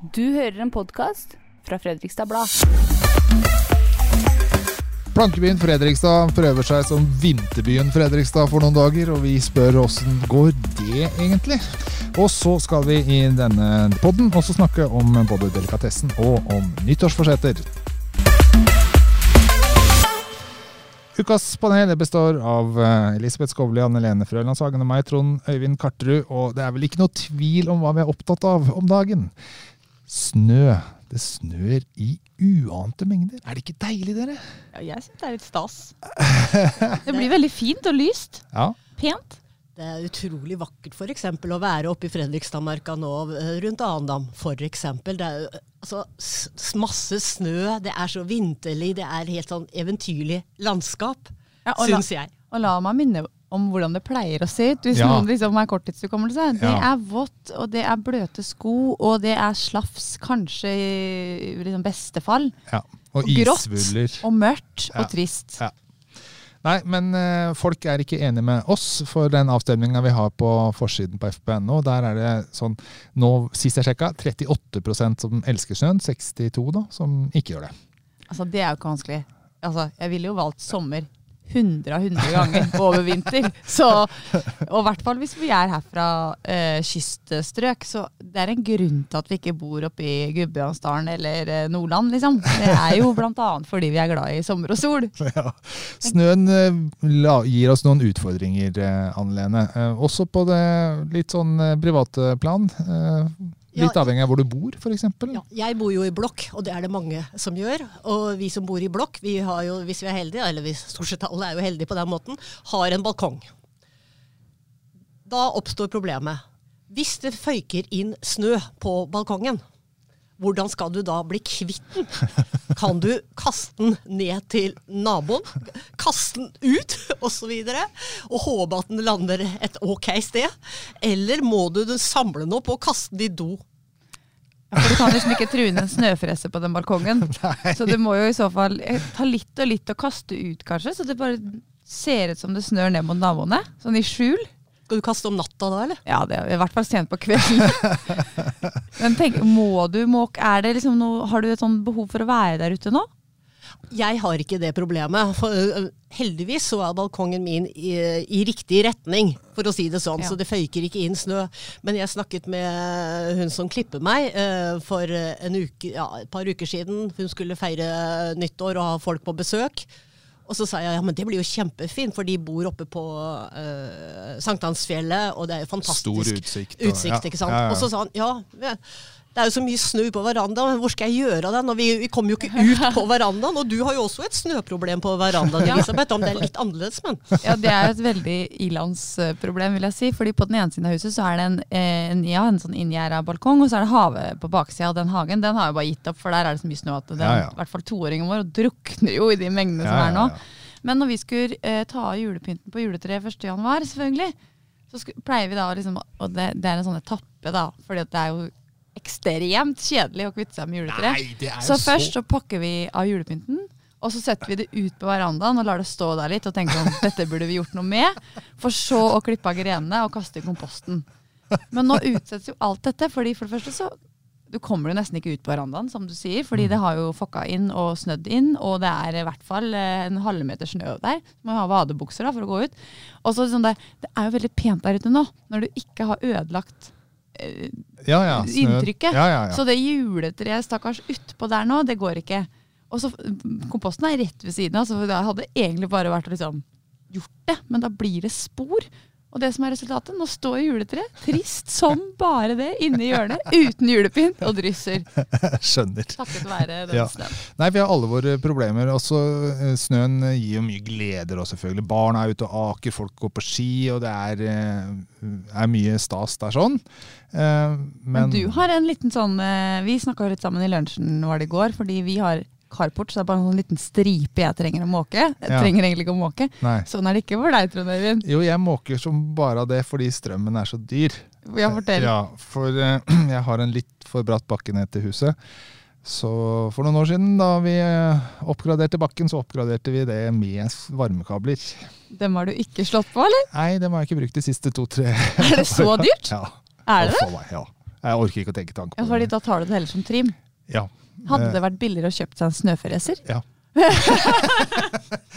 Du hører en podkast fra Fredrikstad Blad. Plankebyen Fredrikstad prøver seg som vinterbyen Fredrikstad for noen dager, og vi spør åssen går det egentlig? Og så skal vi i denne podden også snakke om både delikatessen og om nyttårsforsetter. Ukas panel består av eh, Elisabeth Skovli, Anne Lene Frølandshagen og meg, Trond Øyvind Karterud. Og det er vel ikke noe tvil om hva vi er opptatt av om dagen. Snø. Det snør i uante mengder. Er det ikke deilig, dere? Ja, jeg syns det er litt stas. Det blir veldig fint og lyst. Ja. Pent. Det er utrolig vakkert f.eks. å være oppe i Fredrikstadmarka nå eh, rundt Arendam. For eksempel. Det er altså, s- masse snø, det er så vinterlig, det er helt sånn eventyrlig landskap, Ja, syns jeg. og la meg minne om hvordan det pleier å se ut hvis Ja. noen liksom er korttidshukommelse. Det Ja. er vått, og det er bløte sko, og det er slafs, kanskje i liksom beste fall. ja. Og Og grått. Og mørkt og trist. Ja. Nei, men eh, folk er ikke enige med oss for den avstemninga vi har på forsiden på fp.no. Der er det sånn nå, Sist jeg sjekka, 38% som elsker snøen. 62 da, som ikke gjør det. Altså, det er jo ikke vanskelig. Altså, jeg ville jo valgt sommer 100 av 100 ganger over vinter. Så, og i hvert fall hvis vi er her fra eh, kyststrøk, så det er en grunn til at vi ikke bor oppe i Gudbrandsdalen eller eh, Nordland, liksom. Det er jo annet fordi vi er glad i sommer og sol. Ja. Snøen eh, gir oss noen utfordringer, eh, Anne Lene. Eh, også på det litt sånn private plan. Eh, litt Ja. avhengig av hvor du bor, f.eks. Ja, jeg bor jo i blokk, og det er det mange som gjør. Og vi som bor i blokk, vi har jo, hvis vi er heldige, eller vi stort sett alle er jo heldige på den måten, har en balkong. Da oppstår problemet. Hvis det føyker inn snø på balkongen, hvordan skal du da bli kvitt den? Kan du kaste den ned til naboen? Kaste den ut, osv.? Og, og håpe at den lander et ok sted? Eller må du samle den opp og kaste den i do? Ja, For du kan liksom ikke true inn en snøfrese på den balkongen. Så du må jo i så fall eh, ta litt og litt og kaste ut, kanskje. Så det bare ser ut som det snør ned mot naboene. Sånn i skjul. Skal du kaste om natta da, eller? Ja, det er i hvert fall sent på kvelden. Men tenk, må du måke? Er det liksom noe, har du et sånn behov for å være der ute nå? Jeg har ikke det problemet. For, heldigvis så er balkongen min i, i riktig retning, for å si det sånn. Ja. Så det føyker ikke inn snø. Men jeg snakket med hun som klipper meg for en uke, ja, et par uker siden. Hun skulle feire nyttår og ha folk på besøk. Og så sa jeg ja, men det blir jo kjempefint, for de bor oppe på uh, Sankthansfjellet, og det er jo fantastisk Stor utsikt, og- ja, ikke sant? ja, ja. Og så sa han ja, det er jo så mye snø på verandaen, hvor skal jeg gjøre det? Når vi, vi kommer jo ikke ut på verandaen, og du har jo også et snøproblem på verandaen, Elisabeth, om det er litt annerledes, men Ja, Det er jo et veldig ilandsproblem, vil jeg si. fordi på den ene siden av huset så er det en, eh, en, ja, en sånn inngjerda balkong, og så er det havet på baksida. Og den hagen den har jo bare gitt opp, for der er det så mye snø at den, Ja, ja. i hvert fall toåringen vår drukner jo i de mengdene som Ja, er nå. Men når vi skulle eh, ta av julepynten på juletreet 1. januar, selvfølgelig, så pleier vi da å liksom Og det, det er en sånn etappe, da, fordi at det er jo ekstremt kjedelig å kvitte seg med juletreet. Nei, Så først så pakker vi av julepynten, og så setter vi det ut på verandaen og lar det stå der litt og tenker om dette burde vi gjort noe med. For så å klippe av grenene og kaste i komposten. Men nå utsettes jo alt dette, fordi for det første så du kommer jo nesten ikke ut på verandaen, som du sier, fordi det har jo fokka inn og snødd inn, og det er i hvert fall eh, en halvmeter snø der. Så må du ha vadebukser da for å gå ut. Og så sånn det, det er jo veldig pent der ute nå, når du ikke har ødelagt Ja, ja, inntrykket. Ja. Så det juletreet stakkars utpå der nå, det går ikke. Og så Komposten er rett ved siden av, så det hadde egentlig bare vært å liksom gjort det. Men da blir det spor. Og det som er resultatet, nå står juletreet trist som bare det inne i hjørnet, uten julepynt, og drysser. Skjønner. Takket være den Ja. snøen. Nei, vi har alle våre problemer. Også, eh, snøen gir jo mye gleder også, selvfølgelig. Barna er ute og aker, folk går på ski, og det er, eh, er mye stas der sånn. Men, Men du har en liten sånn eh, Vi snakka litt sammen i lunsjen var det i går, fordi vi har carport, så det er bare en sånn liten stripe jeg trenger å måke. Jeg Ja. trenger egentlig ikke å måke. Nei. Sånn er det ikke for deg, Trond Øyvind. Jo, jeg måker som bare av det fordi strømmen er så dyr. Ja, fortell. Ja, for uh, jeg har en litt for bratt bakke ned til huset. Så for noen år siden, da vi eh, oppgraderte bakken, så oppgraderte vi det med varmekabler. Dem har du ikke slått på, eller? Nei, dem har jeg ikke brukt de siste to-tre Er det så dyrt? Ja. Er det det? ja. Jeg orker ikke å tenke tanke Ja, på fordi det. da tar du det heller som trim. Ja. Hadde Eh, det vært billigere å kjøpe seg en snøfreser? Ja.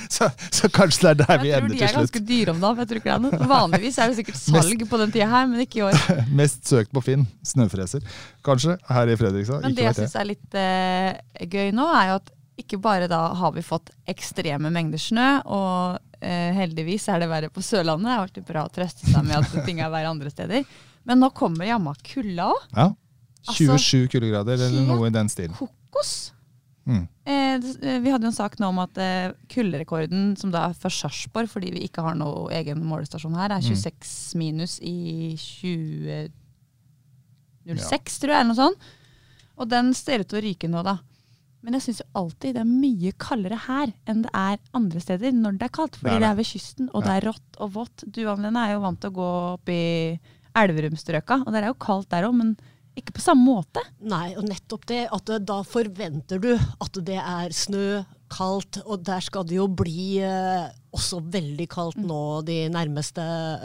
så, så kanskje det er der vi ender til slutt. Jeg tror de er ganske dyre om dagen. Jeg tror ikke det er noe. Vanligvis er det sikkert salg på den tida her, men ikke i år. Mest søkt på Finn. Snøfreser. Kanskje. Her i Fredrikstad. Men det jeg. syns er litt uh, gøy nå, er jo at ikke bare da har vi fått ekstreme mengder snø, og uh, heldigvis er det verre på Sørlandet. Det er alltid bra å trøste seg med at ting er verre andre steder. Men nå kommer jammen kulda òg. Ja. Altså, 27 kuldegrader eller noe i den stilen. Kokos. Mm. Eh, eh, vi hadde jo en sak nå om at eh, kulderekorden, som da er for Sarpsborg, fordi vi ikke har noe egen målestasjon her, er 26 minus i 2006, tror jeg, eller noe sånt. Og den ser ut til å ryke nå, da. Men jeg syns jo alltid det er mye kaldere her enn det er andre steder når det er kaldt. Fordi Det er det det. er ved kysten, og det er rått og vått. Du Anne er jo vant til å gå opp i Elverumstrøka, og det er jo kaldt der òg, men ikke på samme måte. Nei, og nettopp det. At da forventer du at det er snø, kaldt, og der skal det jo bli eh, også veldig kaldt nå de nærmeste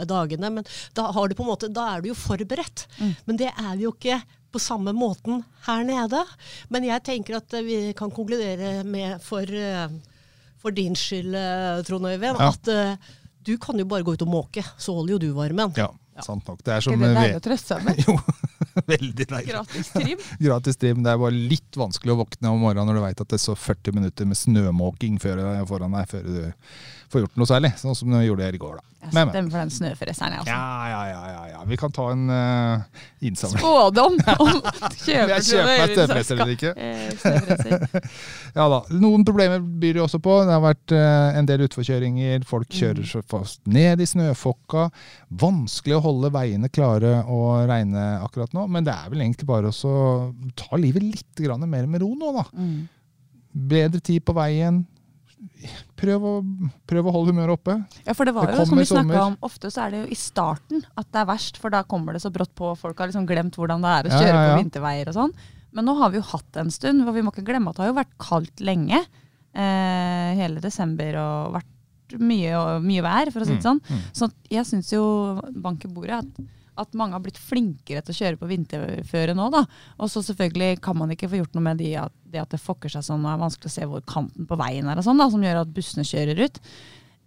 dagene. Men da, har du på en måte, da er du jo forberedt. Men det er vi jo ikke på samme måten her nede. Men jeg tenker at eh, vi kan konkludere med for, eh, for din skyld, eh, Trond Øyvind, Ja. at eh, du kan jo bare gå ut og måke, så holder jo du varmen. Ja, sant nok. Det er som som det vi- å trøste seg med? Jo, veldig deilig. Gratis trim. Gratis trim. Det er bare litt vanskelig å våkne om morgenen når du veit at det står 40 minutter med snømåking foran deg før du får gjort noe særlig. Sånn som vi gjorde her i går, da. Jeg Men, men. stemmer for den snøfreseren, jeg, altså. Ja, ja, ja, ja, ja. Vi kan ta en uh, innsamling. Spådom om Jeg kjøper kjøper meg snøfreser eller ikke. Snøfreser. Ja da. Noen problemer byr det også på. Det har vært uh, en del utforkjøringer. Folk Mm. kjører så fast ned i snøfokka. Vanskelig å holde veiene klare og regne akkurat nå. Men det er vel egentlig bare å ta livet litt mer med ro nå, da. Mm. Bedre tid på veien. Prøv å, prøv å holde humøret oppe. Ja, for det var Det jo som vi snakka om, ofte så er det jo i starten at det er verst, for da kommer det så brått på. Folk har liksom glemt hvordan det er å kjøre ja, ja. på vinterveier og sånn. Men nå har vi jo hatt en stund, for vi må ikke glemme at det har jo vært kaldt lenge. Eh, hele desember og vært mye, mye vær, for å si det sånn. mm. Så jeg syns jo, bank i bordet, at, at mange har blitt flinkere til å kjøre på vinterføre nå. da. Og så selvfølgelig kan man ikke få gjort noe med de at, det at det fokker seg sånn og er vanskelig å se hvor kanten på veien er, og sånn da, som gjør at bussene kjører ut.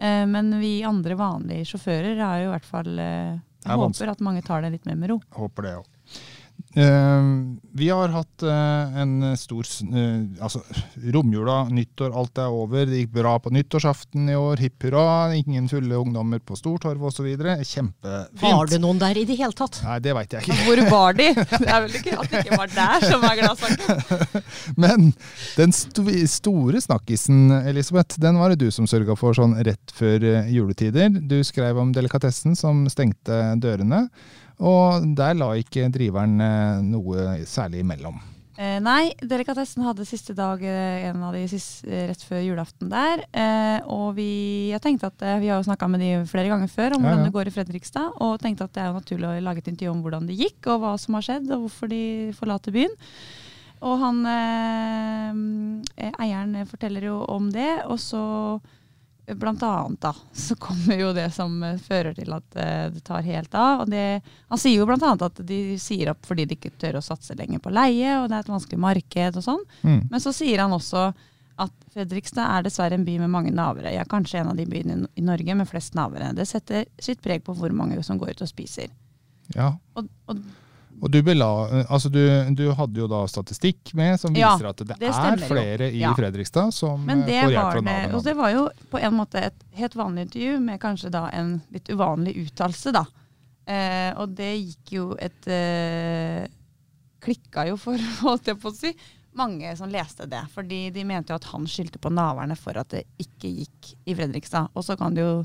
Eh, men vi andre vanlige sjåfører har jo i hvert fall eh, er håper at mange tar det litt mer med ro. Håper det òg. Vi har hatt eh, en stor eh, altså, Romjula, nyttår, alt er over. Det gikk bra på nyttårsaften i år. Hipp hurra. Ingen fulle ungdommer på Stortorvet osv. Kjempefint. Var det noen der i det hele tatt? Nei, det veit jeg ikke. Hvor var de? Det er vel ikke at det ikke var der som er gladsaken. Men den sto store snakkisen, Elisabeth, den var det du som sørga for sånn rett før eh, juletider. Du skrev om delikatessen som stengte dørene. Og der la ikke driveren eh, noe særlig imellom. Eh, nei, delikatessen hadde siste dag, eh, en av de siste, eh, rett før julaften der. Eh, og vi, jeg tenkte at, vi har jo snakka med de flere ganger før om Ja, hvordan det går i Fredrikstad. Og tenkte at det er jo naturlig å lage et intervju om hvordan det gikk, og hva som har skjedd, og hvorfor de forlater byen. Og han eh, eieren forteller jo om det, og så Blant annet da, så kommer jo det som eh, fører til at eh, det tar helt av. Og det, han sier jo annet at de sier opp fordi de ikke tør å satse lenger på leie, og det er et vanskelig marked og sånn. Mm. Men så sier han også at Fredrikstad er dessverre en by med mange navere. Ja, kanskje en av de byene i- i Norge med flest navere. Det setter sitt preg på hvor mange som går ut og spiser. Ja. Og, og Og du, bela, altså du, du hadde jo da statistikk med som Ja, viser at det, det er flere jo. i Ja. Fredrikstad som eh, får hjelp fra Nav. og det var jo på en måte et helt vanlig intervju med kanskje da en litt uvanlig uttalelse, da. Eh, og det gikk jo et eh, Klikka jo for, holdt jeg på å si, mange som leste det. Fordi de mente jo at han skyldte på naverne for at det ikke gikk i Fredrikstad. Og så kan det jo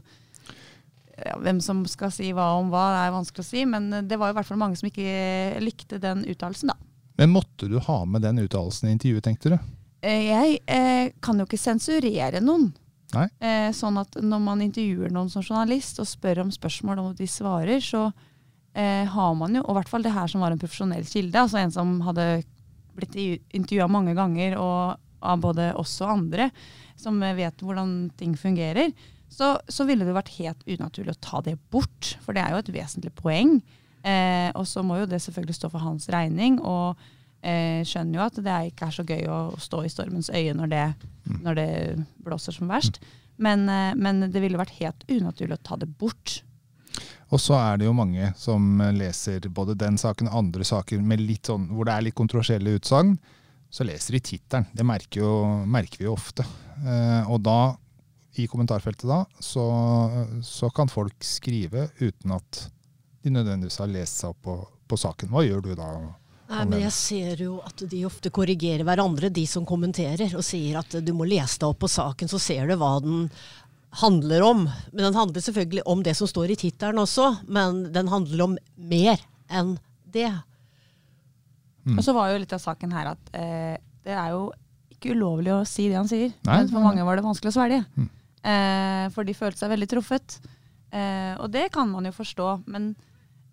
ja, Hvem som skal si hva om hva, det er vanskelig å si. Men det var i hvert fall mange som ikke likte den uttalelsen, da. Men måtte du ha med den uttalelsen i intervjuet, tenkte du? Eh, Jeg eh, kan jo ikke sensurere noen. Eh, sånn at når man intervjuer noen som journalist og spør om spørsmål og de svarer, så eh, har man jo, og i hvert fall det her som var en profesjonell kilde, altså en som hadde blitt intervjua mange ganger og av både oss og andre, som eh, vet hvordan ting fungerer, så, så ville det vært helt unaturlig å ta det bort. For det er jo et vesentlig poeng. Eh, og så må jo det selvfølgelig stå for hans regning. Og eh, skjønner jo at det ikke er så gøy å stå i stormens øye når det, når det blåser som verst. Men, eh, men det ville vært helt unaturlig å ta det bort. Og så er det jo mange som leser både den saken og andre saker med litt sånn, hvor det er litt kontroversielle utsagn. Så leser de tittelen. Det merker, jo, merker vi jo ofte. Eh, og da, i kommentarfeltet da, så, så kan folk skrive uten at de nødvendigvis har lest seg opp på, på saken. Hva gjør du da? Nei, men jeg ser jo at de ofte korrigerer hverandre, de som kommenterer, og sier at du må lese deg opp på saken, så ser du hva den handler om. Men den handler selvfølgelig om det som står i tittelen også, men den handler om mer enn det. Mm. Og så var jo litt av saken her at eh, det er jo ikke ulovlig å si det han sier. Nei, men for mange var det vanskelig å svelge. Mm. Eh, for de følte seg veldig truffet. Eh, og det kan man jo forstå. Men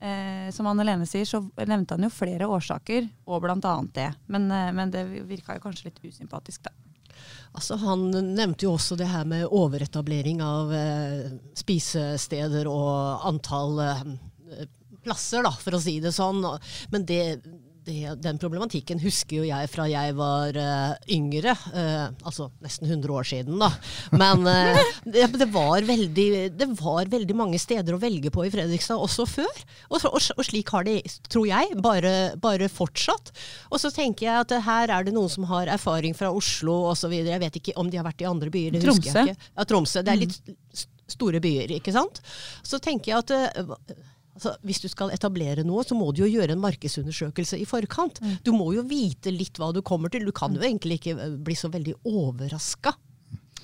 eh, som Anne Lene sier, så nevnte han jo flere årsaker, og annet det. Men, eh, men det virka jo kanskje litt usympatisk, da. Altså, han nevnte jo også det her med overetablering av eh, spisesteder og antall eh, plasser, da, for å si det sånn. Men det, det, den problematikken husker jo jeg fra jeg var uh, yngre. Uh, altså nesten 100 år siden, da. Men uh, det, det, var veldig, det var veldig mange steder å velge på i Fredrikstad også før. Og, og, og slik har det, tror jeg, bare, bare fortsatt. Og så tenker jeg at her er det noen som har erfaring fra Oslo osv. Jeg vet ikke om de har vært i andre byer. det Tromsø. Ja, Tromsø. Det er litt s- store byer, ikke sant. Så tenker jeg at Altså, hvis du skal etablere noe, så må du jo gjøre en markedsundersøkelse i forkant. Du må jo vite litt hva du kommer til. Du kan jo egentlig ikke eh, bli så veldig overraska.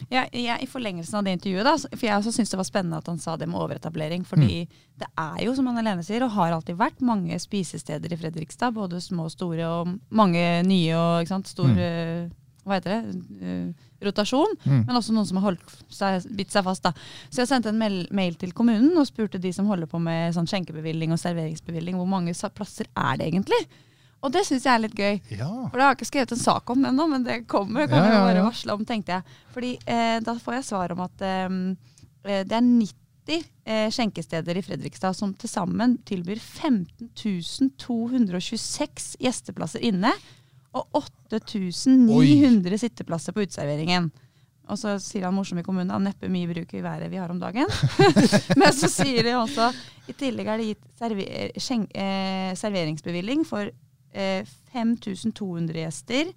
Ja, jeg, I forlengelsen av det intervjuet, da, for jeg også syns det var spennende at han sa det med overetablering. Fordi det er jo, som han alene sier, og har alltid vært mange spisesteder i Fredrikstad. Både små og store, og mange nye og ikke sant, store eh, Hva heter det? Eh, rotasjon. Mm. Men også noen som har seg, bitt seg fast. da. Så jeg sendte en mail, til kommunen og spurte de som holder på med sånn skjenkebevilling og serveringsbevilling, hvor mange plasser er det egentlig? Og det syns jeg er litt gøy. Ja. For det har jeg ikke skrevet en sak om ennå, men det kommer. kan Ja, jeg ja, bare ja. varsle om, tenkte jeg. Fordi eh, da får jeg svar om at eh, det er 90 eh, skjenkesteder i Fredrikstad som til sammen tilbyr 15 226 gjesteplasser inne. Og 8900 sitteplasser på uteserveringen. Og så sier han morsom i kommunen at neppe mye bruk i været vi har om dagen. Men så sier de også i tillegg er det gitt server, skjeng, eh, serveringsbevilling for eh, 5200 gjester.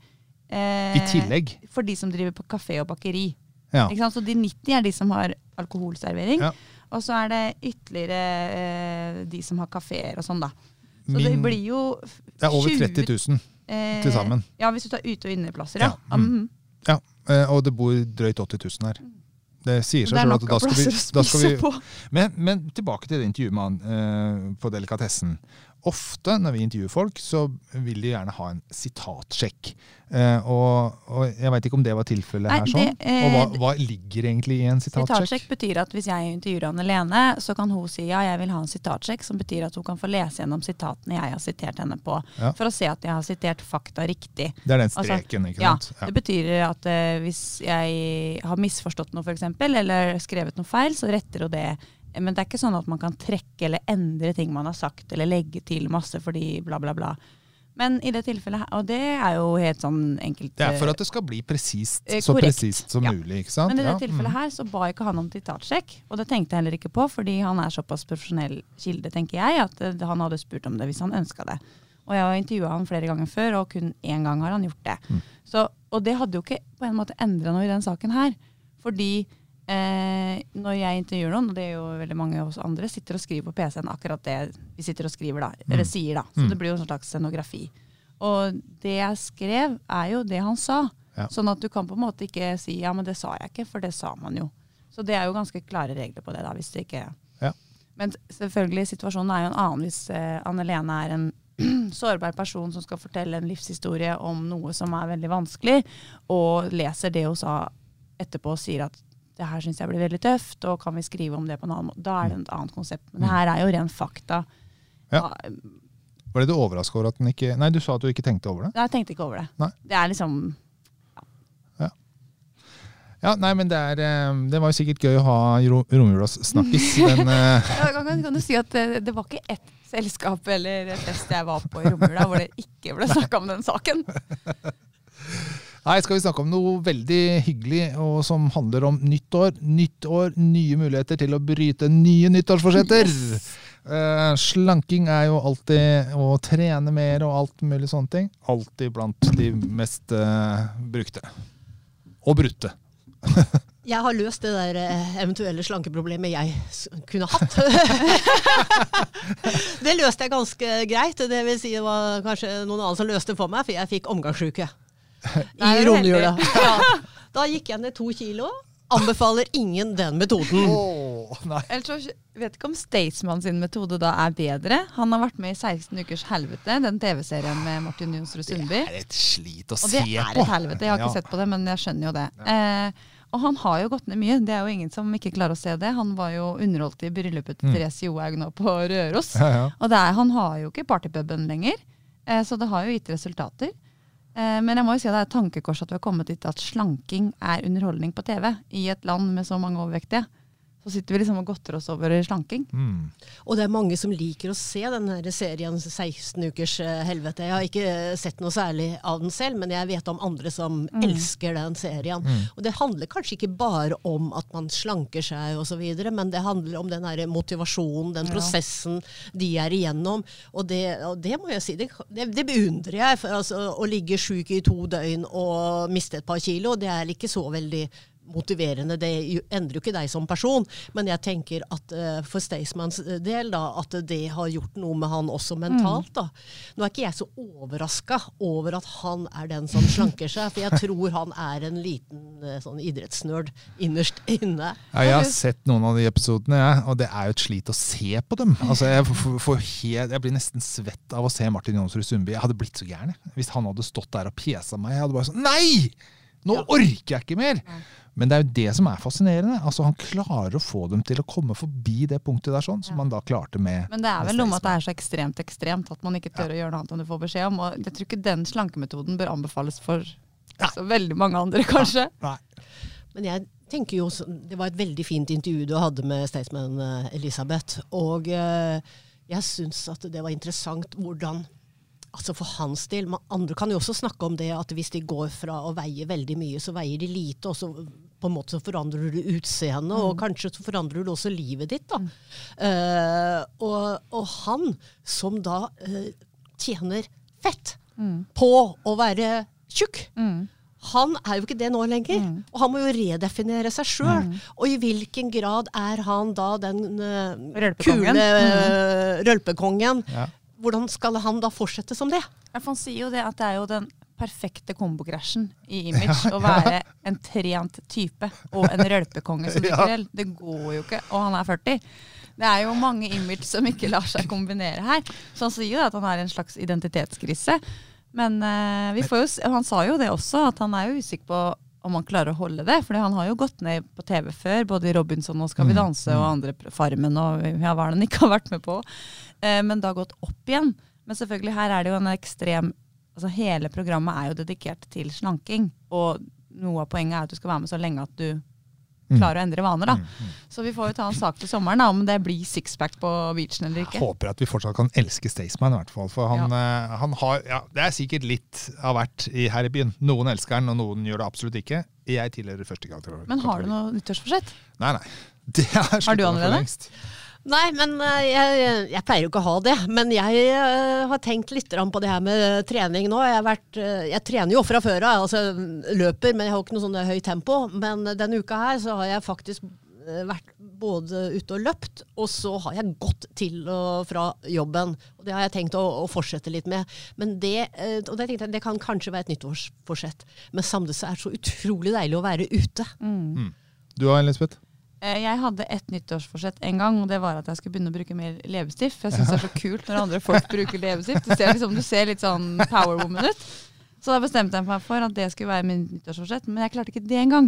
Eh, I tillegg. For de som driver på kafé og bakeri. Ja. Så de 90 er de som har alkoholservering. Ja. Og så er det ytterligere eh, de som har kafeer og sånn, da. Så det blir jo 20, Det er over 20 30 000 eh, til sammen. Ja, hvis du tar ute- og inneplasser, ja. Ja, mm. Mhm. Ja, eh, og det bor drøyt 80 000 her. Det sier seg sjøl at da skal vi, da skal vi men, men tilbake til det intervjuet med han eh, på Delikatessen. Ofte når vi intervjuer folk, så vil de gjerne ha en sitatsjekk. Eh, og, og jeg veit ikke om det var tilfellet Nei, her sånn. det, eh, og hva, hva ligger egentlig i en Sitatsjekk sitatsjekk? betyr at hvis jeg intervjuer Anne Lene, så kan hun si ja, jeg vil ha en sitatsjekk, som betyr at hun kan få lese gjennom sitatene jeg har sitert henne på, Ja. for å se at jeg har sitert fakta riktig. Det er den Altså, streken, ikke Ja, ja. Det betyr at eh, hvis jeg har misforstått noe, f.eks., eller skrevet noe feil, så retter hun det. Men det er ikke sånn at man kan trekke eller endre ting man har sagt, eller legge til masse fordi bla, bla, bla. Men i det tilfellet her, og det er jo helt sånn enkelt Det er for at det skal bli presist, Eh, så presist som Ja. mulig. ikke sant? Men i det Ja, tilfellet mm. her så ba ikke han om sitatsjekk, og det tenkte jeg heller ikke på, fordi han er såpass profesjonell kilde, tenker jeg, at eh, han hadde spurt om det hvis han ønska det. Og jeg har intervjua han flere ganger før, og kun én gang har han gjort det. Mm. Så, og det hadde jo ikke på en måte endra noe i den saken her. Fordi eh, når jeg intervjuer noen, og det er jo veldig mange av oss andre, sitter og skriver på PC-en akkurat det vi sitter og skriver da, eller sier da. Så Mm. det blir jo en slags scenografi. Og det jeg skrev, er jo det han sa. Ja. Sånn at du kan på en måte ikke si ja, men det sa jeg ikke, for det sa man jo. Så det er jo ganske klare regler på det, da, hvis det ikke Ja. Men selvfølgelig, situasjonen er jo en annen hvis eh, Anne Lene er en sårbar person som skal fortelle en livshistorie om noe som er veldig vanskelig, og leser det hun sa etterpå og sier at det her syns jeg blir veldig tøft, og kan vi skrive om det på en annen måte? Da er det et annet konsept. Men det her er jo ren fakta. Ja. Ja, Var det du overraska over at den ikke Nei, du sa at du ikke tenkte over det? Nei, Jeg tenkte ikke over det. Nei. Det er liksom Ja, nei, men det, er, eh, det var jo sikkert gøy å ha i ro- romjulas snakkis, men eh, kan kan, kan du si at det, det var ikke ett selskap eller fest jeg var på i romjula hvor det ikke ble snakka om den saken. Nei, skal vi snakke om noe veldig hyggelig og som handler om nytt år. Nytt år, nye muligheter til å bryte nye nyttårsforsetter. Eh, slanking er jo alltid å trene mer og alt mulig sånne ting. Alltid blant de mest uh, brukte. Og brutte. Jeg har løst det der eh, eventuelle slankeproblemet jeg kunne hatt. det løste jeg ganske greit. Det vil si det var kanskje noen annen som løste det for meg, for jeg fikk omgangssjuke i det romjula. Ja. Da gikk jeg ned to kilo. Anbefaler ingen den metoden. Oh, nei. Ellers så vet ikke om Staysman sin metode da er bedre. Han har vært med i 16 ukers helvete, den TV-serien med Martin Jonsrud Sundby. Det er et slit å Og se det på. er et helvete. Jeg har ikke Ja. sett på det, men jeg skjønner jo det. Eh, og han har jo gått ned mye. Det er jo ingen som ikke klarer å se det. Han var jo underholdt i bryllupet til Mm. Therese Johaug nå på Røros. Ja, ja. Og det er, han har jo ikke partypuben lenger, eh, så det har jo gitt resultater. Eh, men jeg må jo si at det er et tankekors at vi har kommet dit at slanking er underholdning på TV i et land med så mange overvektige. Så sitter vi liksom og godter oss over slanking. Mm. Og det er mange som liker å se den serien 16 ukers eh, helvete. Jeg har ikke eh, sett noe særlig av den selv, men jeg vet om andre som elsker den serien. Og det handler kanskje ikke bare om at man slanker seg osv., men det handler om den her motivasjonen, den Ja. prosessen de er igjennom. Og det, og det må jeg si, det, det, det beundrer jeg. For altså, å ligge sjuk i to døgn og miste et par kilo, det er ikke så veldig motiverende. Det endrer jo ikke deg som person, men jeg tenker at uh, for Staysmans del da, at det har gjort noe med han også mentalt. da. Nå er ikke jeg så overraska over at han er den som slanker seg, for jeg tror han er en liten uh, sånn idrettsnerd innerst inne. Ja, jeg har sett noen av de episodene, jeg, og det er jo et slit å se på dem. Altså, jeg, får- får helt, jeg blir nesten svett av å se Martin Jonsrud Sundby. Jeg hadde blitt så gæren hvis han hadde stått der og pjesa meg. Jeg hadde bare sånn Nei! Nå orker jeg ikke mer! Men det er jo det som er fascinerende. Altså, han klarer å få dem til å komme forbi det punktet der, sånn, som han da klarte med Men det er vel noe med at det er så ekstremt ekstremt at man ikke tør å gjøre noe annet enn du får beskjed om. Og jeg tror ikke den slankemetoden bør anbefales for så veldig mange andre, kanskje. Nei. Men jeg tenker jo, så- Det var et veldig fint intervju du hadde med Staysman eh, Elisabeth. Og eh, jeg syns at det var interessant hvordan Altså For hans del man, Andre kan jo også snakke om det at hvis de går fra å veie veldig mye, så veier de lite, og så på en måte så forandrer du utseendet, og kanskje så forandrer du også livet ditt. da. Eh, og, og han som da uh, tjener fett på å være tjukk, Mm. han er jo ikke det nå lenger. Og han må jo redefinere seg sjøl. Og i hvilken grad er han da den uh, Rølpekongen. kule rølpekongen? Ja. Hvordan skal han da fortsette som det? Han sier jo det at det er jo den perfekte kombokrasjen i image. Å være en trent type og en rølpekonge som drikker Ja. Det går jo ikke. Og han er 40. Det er jo mange image som ikke lar seg kombinere her. Så han sier jo at han er en slags identitetskrise. Men uh, vi får jo, han sa jo det også, at han er jo usikker på om han klarer å holde det. For han har jo gått ned på TV før, både i Robinson og Skal vi danse og andre Farmen og ja, hva han ikke har vært med på. Eh, men da gått opp igjen. Men selvfølgelig her er det jo en ekstrem altså Hele programmet er jo dedikert til slanking. Og noe av poenget er at du skal være med så lenge at du klarer å endre vaner. da. Så vi får jo ta en sak til sommeren da, om det blir sixpack på beachen eller ikke. Jeg Håper at vi fortsatt kan elske Staysman, i hvert fall. For han, ja. han har ja, Det er sikkert litt av hvert her i byen. Noen elsker han, og noen gjør det absolutt ikke. Jeg tilhører første gang. Men har du noe nyttårsforsett? Nei, nei. Det Har du allerede? Nei, men eh, jeg, jeg pleier jo ikke å ha det. Men jeg eh, har tenkt litt på det her med trening nå. Jeg, har vært, eh, jeg trener jo fra før av, altså løper, men jeg har ikke noe sånn høyt tempo. Men denne uka her så har jeg faktisk vært både ute og løpt, og så har jeg gått til og fra jobben. Og det har jeg tenkt å, å fortsette litt med. Men det, og det, jeg, det kan kanskje være et nyttårsforsett. Men samtidig så er det så utrolig deilig å være ute. Du og Elisabeth? Eh, Jeg hadde et nyttårsforsett en gang, og det var at jeg skulle begynne å bruke mer leppestift. Jeg syns det er så kult når andre folk bruker leppestift. Du ser, liksom, du ser litt sånn power woman ut. Så da bestemte jeg meg for at det skulle være min nyttårsforsett, men jeg klarte ikke det engang.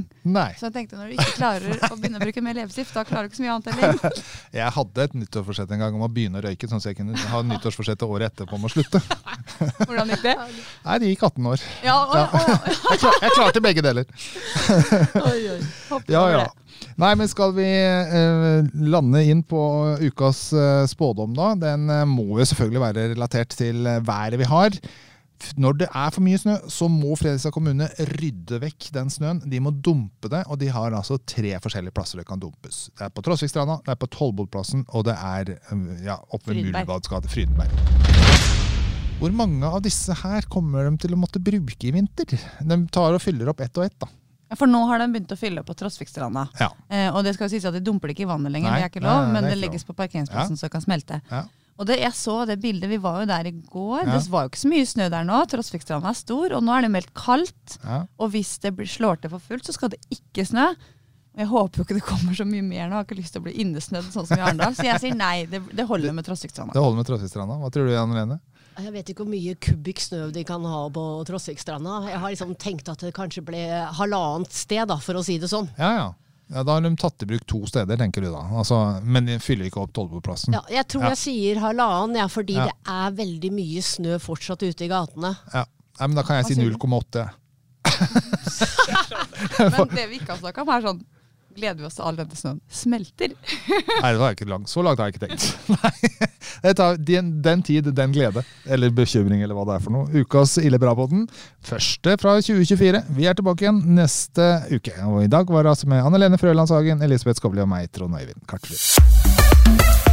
Så jeg tenkte når du ikke klarer å begynne å bruke mer leppestift, da klarer du ikke så mye annet heller. Jeg hadde et nyttårsforsett en gang om å begynne å røyke, sånn at jeg kunne ha nyttårsforsettet året etterpå om å slutte. Hvordan gikk det? Nei, det gikk 18 år. Ja, å, å, Jeg, klar, jeg klarte begge deler. oi, oi. Ja, ja. Nei, men skal vi eh, lande inn på ukas eh, spådom, da? Den eh, må jo selvfølgelig være relatert til eh, været vi har. Når det er for mye snø, så må Fredrikstad kommune rydde vekk den snøen. De må dumpe det, og de har altså tre forskjellige plasser det kan dumpes. Det er på Trosvikstranda, det er på Tollbodplassen, og det er ja, oppe ved. Gate, Frydenberg. Hvor mange av disse her kommer de til å måtte bruke i vinter? De tar og fyller opp ett og ett, da. Ja, For nå har de begynt å fylle på Trosvikstranda. Ja. Eh, og det skal jo sies at de dumper det ikke i vannet lenger, Nei, det er ikke lov, nei, men det det legges på parkeringsplassen så det kan smelte. Ja. Og det, jeg så det bildet, vi var jo der i går. Ja. Det var jo ikke så mye snø der nå. Trosvikstranda er stor, og nå er det meldt kaldt. Ja. Og hvis det blir, slår til for fullt, så skal det ikke snø. Jeg håper jo ikke det kommer så mye mer nå. Jeg har ikke lyst til å bli innesnødd sånn som i Arendal. Så jeg sier nei, det, det holder med Trosvikstranda. Det holder med Trosvikstranda. Hva tror du, Jan-Lene? Jeg vet ikke hvor mye kubikk snø de kan ha på Trosvikstranda. Jeg har liksom tenkt at det kanskje ble halvannet sted, da, for å si det sånn. Ja, ja. Ja da har de tatt i bruk to steder, tenker du da. Altså, men de fyller ikke opp Tollbodplassen. Ja, jeg tror Ja. jeg sier halvannen, ja, fordi Ja. det er veldig mye snø fortsatt ute i gatene. Ja. Men da kan jeg si Hva sier du? 0,8. Men det vi ikke har snakka om, er sånn Gleder vi oss til all denne snøen smelter? Nei, det var ikke langt. Så langt har jeg ikke tenkt. Nei. Tar den, den tid, den glede. Eller bekymring, eller hva det er for noe. Ukas Ille bra-podden. Første fra 2024. Vi er tilbake igjen neste uke. Og i dag var det altså med Anne Lene Frølandshagen, Elisabeth Skobli og meg, Trond Øyvind Karterud.